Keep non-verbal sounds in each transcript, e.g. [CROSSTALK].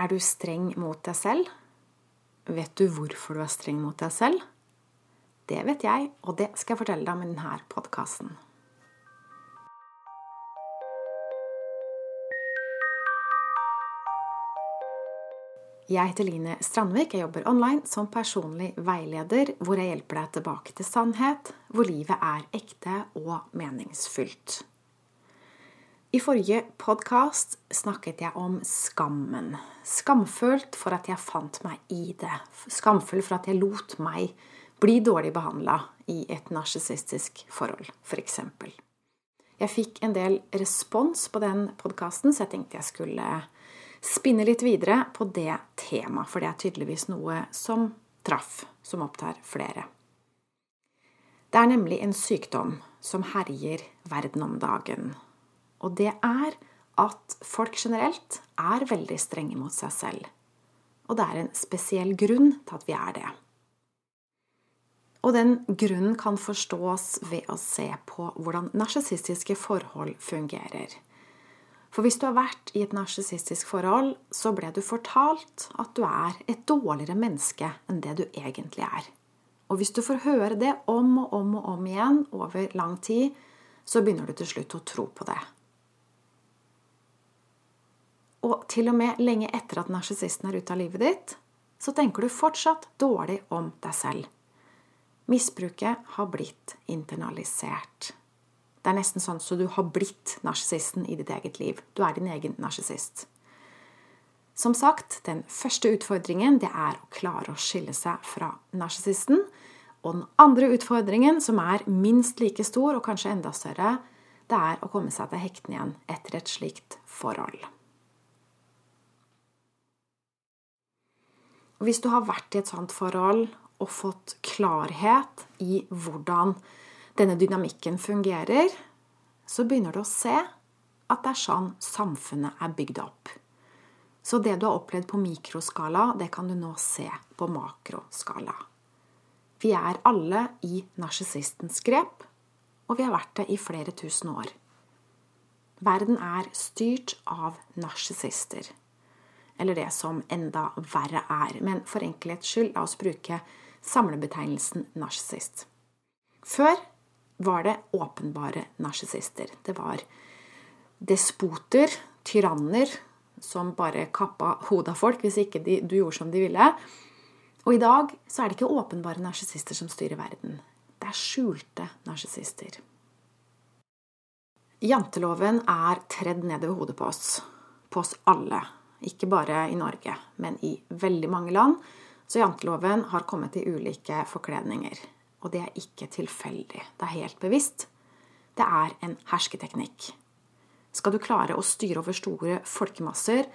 Er du streng mot deg selv? Vet du hvorfor du er streng mot deg selv? Det vet jeg, og det skal jeg fortelle deg om i denne podkasten. Jeg heter Line Strandvik. Jeg jobber online som personlig veileder, hvor jeg hjelper deg tilbake til sannhet, hvor livet er ekte og meningsfylt. I forrige podkast snakket jeg om skammen. Skamfølt for at jeg fant meg i det. Skamfull for at jeg lot meg bli dårlig behandla i et narsissistisk forhold, f.eks. For jeg fikk en del respons på den podkasten, så jeg tenkte jeg skulle spinne litt videre på det temaet, for det er tydeligvis noe som traff, som opptar flere. Det er nemlig en sykdom som herjer verden om dagen. Og det er at folk generelt er veldig strenge mot seg selv. Og det er en spesiell grunn til at vi er det. Og den grunnen kan forstås ved å se på hvordan narsissistiske forhold fungerer. For hvis du har vært i et narsissistisk forhold, så ble du fortalt at du er et dårligere menneske enn det du egentlig er. Og hvis du får høre det om og om og om igjen over lang tid, så begynner du til slutt å tro på det. Og til og med lenge etter at narsissisten er ute av livet ditt, så tenker du fortsatt dårlig om deg selv. Misbruket har blitt internalisert. Det er nesten sånn så du har blitt narsissisten i ditt eget liv. Du er din egen narsissist. Som sagt, den første utfordringen det er å klare å skille seg fra narsissisten. Og den andre utfordringen, som er minst like stor og kanskje enda større, det er å komme seg til hektene igjen etter et slikt forhold. Hvis du har vært i et sånt forhold og fått klarhet i hvordan denne dynamikken fungerer, så begynner du å se at det er sånn samfunnet er bygd opp. Så det du har opplevd på mikroskala, det kan du nå se på makroskala. Vi er alle i narsissistens grep, og vi har vært det i flere tusen år. Verden er styrt av narsissister. Eller det som enda verre er. Men for enkelhets skyld, la oss bruke samlebetegnelsen narsissist. Før var det åpenbare narsissister. Det var despoter, tyranner, som bare kappa hodet av folk hvis ikke de, du gjorde som de ville. Og i dag så er det ikke åpenbare narsissister som styrer verden. Det er skjulte narsissister. Janteloven er tredd nedover hodet på oss. På oss alle. Ikke bare i Norge, men i veldig mange land. Så janteloven har kommet i ulike forkledninger. Og det er ikke tilfeldig. Det er helt bevisst. Det er en hersketeknikk. Skal du klare å styre over store folkemasser,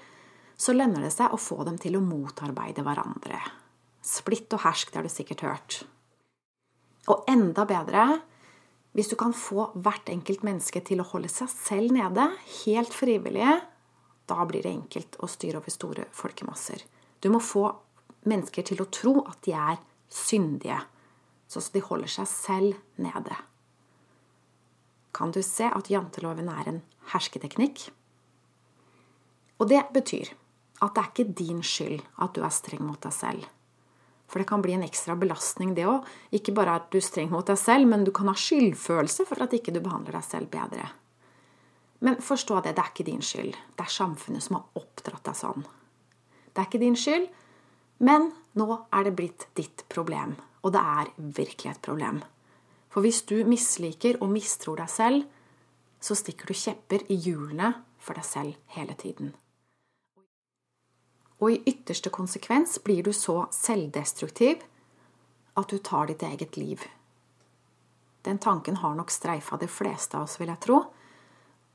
så lønner det seg å få dem til å motarbeide hverandre. Splitt og hersk, det har du sikkert hørt. Og enda bedre hvis du kan få hvert enkelt menneske til å holde seg selv nede, helt frivillige, da blir det enkelt å styre over store folkemasser. Du må få mennesker til å tro at de er syndige så de holder seg selv nede. Kan du se at janteloven er en hersketeknikk? Og det betyr at det er ikke din skyld at du er streng mot deg selv. For det kan bli en ekstra belastning, det òg. Ikke bare er du streng mot deg selv, men du kan ha skyldfølelse for at ikke du behandler deg selv bedre. Men forstå det, det er ikke din skyld. Det er samfunnet som har oppdratt deg sånn. Det er ikke din skyld, men nå er det blitt ditt problem. Og det er virkelig et problem. For hvis du misliker og mistror deg selv, så stikker du kjepper i hjulene for deg selv hele tiden. Og i ytterste konsekvens blir du så selvdestruktiv at du tar ditt eget liv. Den tanken har nok streifa de fleste av oss, vil jeg tro.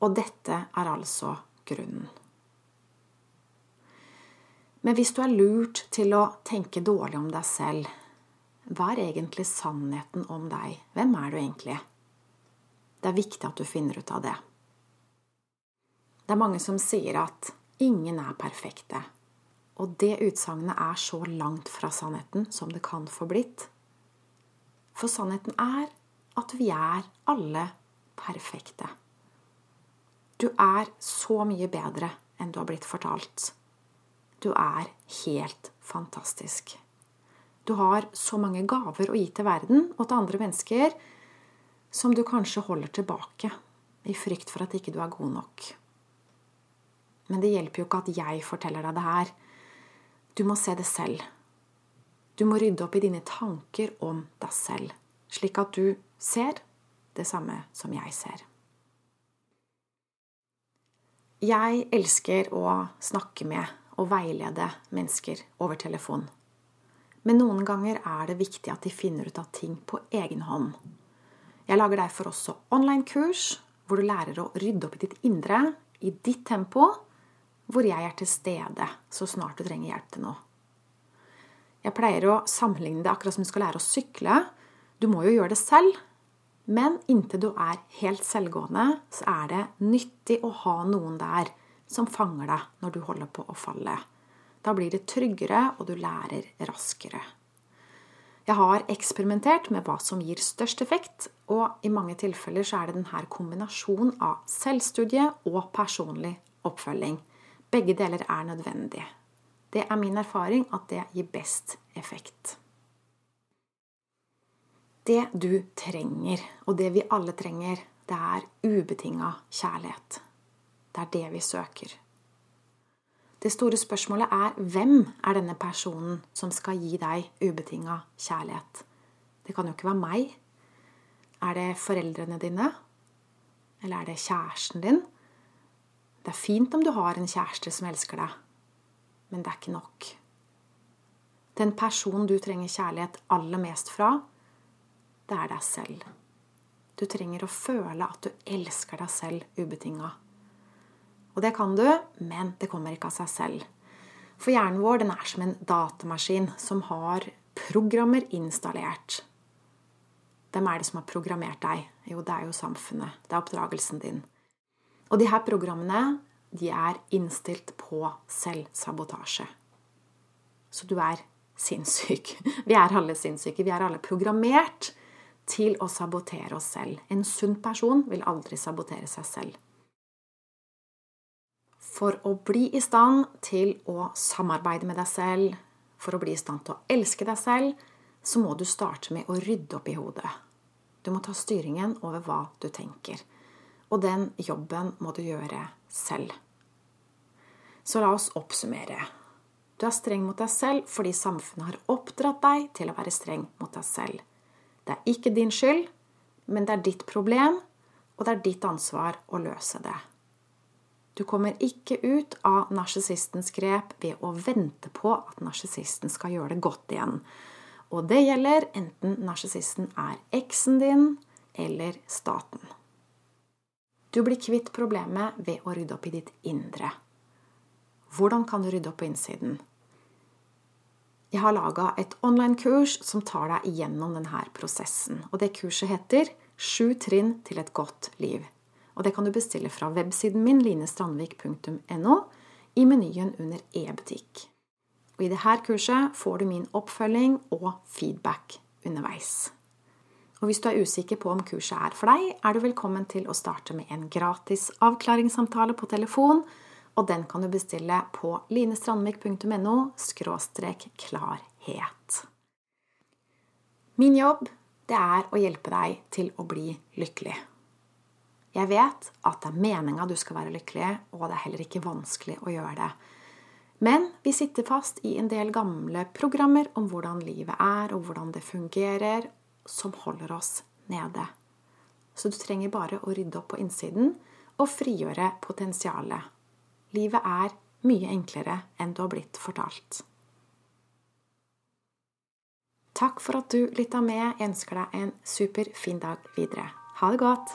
Og dette er altså grunnen. Men hvis du er lurt til å tenke dårlig om deg selv, hva er egentlig sannheten om deg? Hvem er du egentlig? Det er viktig at du finner ut av det. Det er mange som sier at ingen er perfekte. Og det utsagnet er så langt fra sannheten som det kan få blitt. For sannheten er at vi er alle perfekte. Du er så mye bedre enn du har blitt fortalt. Du er helt fantastisk. Du har så mange gaver å gi til verden og til andre mennesker som du kanskje holder tilbake i frykt for at ikke du er god nok. Men det hjelper jo ikke at jeg forteller deg det her. Du må se det selv. Du må rydde opp i dine tanker om deg selv, slik at du ser det samme som jeg ser. Jeg elsker å snakke med og veilede mennesker over telefon. Men noen ganger er det viktig at de finner ut av ting på egen hånd. Jeg lager derfor også online-kurs hvor du lærer å rydde opp i ditt indre i ditt tempo, hvor jeg er til stede så snart du trenger hjelp til noe. Jeg pleier å sammenligne det akkurat som du skal lære å sykle. Du må jo gjøre det selv, men inntil du er helt selvgående, så er det nyttig å ha noen der som fanger deg når du holder på å falle. Da blir det tryggere, og du lærer raskere. Jeg har eksperimentert med hva som gir størst effekt, og i mange tilfeller så er det denne kombinasjonen av selvstudie og personlig oppfølging. Begge deler er nødvendig. Det er min erfaring at det gir best effekt det du trenger, og det vi alle trenger, det er ubetinga kjærlighet. Det er det vi søker. Det store spørsmålet er hvem er denne personen som skal gi deg ubetinga kjærlighet? Det kan jo ikke være meg. Er det foreldrene dine? Eller er det kjæresten din? Det er fint om du har en kjæreste som elsker deg, men det er ikke nok. Den personen du trenger kjærlighet aller mest fra, det er deg selv. Du trenger å føle at du elsker deg selv ubetinga. Og det kan du, men det kommer ikke av seg selv. For hjernen vår den er som en datamaskin som har programmer installert. Hvem er det som har programmert deg? Jo, det er jo samfunnet. Det er oppdragelsen din. Og de her programmene de er innstilt på selvsabotasje. Så du er sinnssyk. [LAUGHS] Vi er alle sinnssyke. Vi er alle programmert til å sabotere oss selv. En sunn person vil aldri sabotere seg selv. For å bli i stand til å samarbeide med deg selv, for å bli i stand til å elske deg selv, så må du starte med å rydde opp i hodet. Du må ta styringen over hva du tenker. Og den jobben må du gjøre selv. Så la oss oppsummere. Du er streng mot deg selv fordi samfunnet har oppdratt deg til å være streng mot deg selv. Det er ikke din skyld, men det er ditt problem, og det er ditt ansvar å løse det. Du kommer ikke ut av narsissistens grep ved å vente på at narsissisten skal gjøre det godt igjen. Og det gjelder enten narsissisten er eksen din eller staten. Du blir kvitt problemet ved å rydde opp i ditt indre. Hvordan kan du rydde opp på innsiden? Jeg har laga et online-kurs som tar deg igjennom denne prosessen. Og det kurset heter 'Sju trinn til et godt liv'. Og det kan du bestille fra websiden min linestrandvik.no i menyen under e-butikk. Og I dette kurset får du min oppfølging og feedback underveis. Og Hvis du er usikker på om kurset er for deg, er du velkommen til å starte med en gratis avklaringssamtale på telefon og den kan du bestille på linestrandvik.no klarhet. Min jobb det er å hjelpe deg til å bli lykkelig. Jeg vet at det er meninga du skal være lykkelig, og det er heller ikke vanskelig å gjøre det. Men vi sitter fast i en del gamle programmer om hvordan livet er, og hvordan det fungerer, som holder oss nede. Så du trenger bare å rydde opp på innsiden og frigjøre potensialet Livet er mye enklere enn du har blitt fortalt. Takk for at du lytta med. Jeg ønsker deg en superfin dag videre. Ha det godt!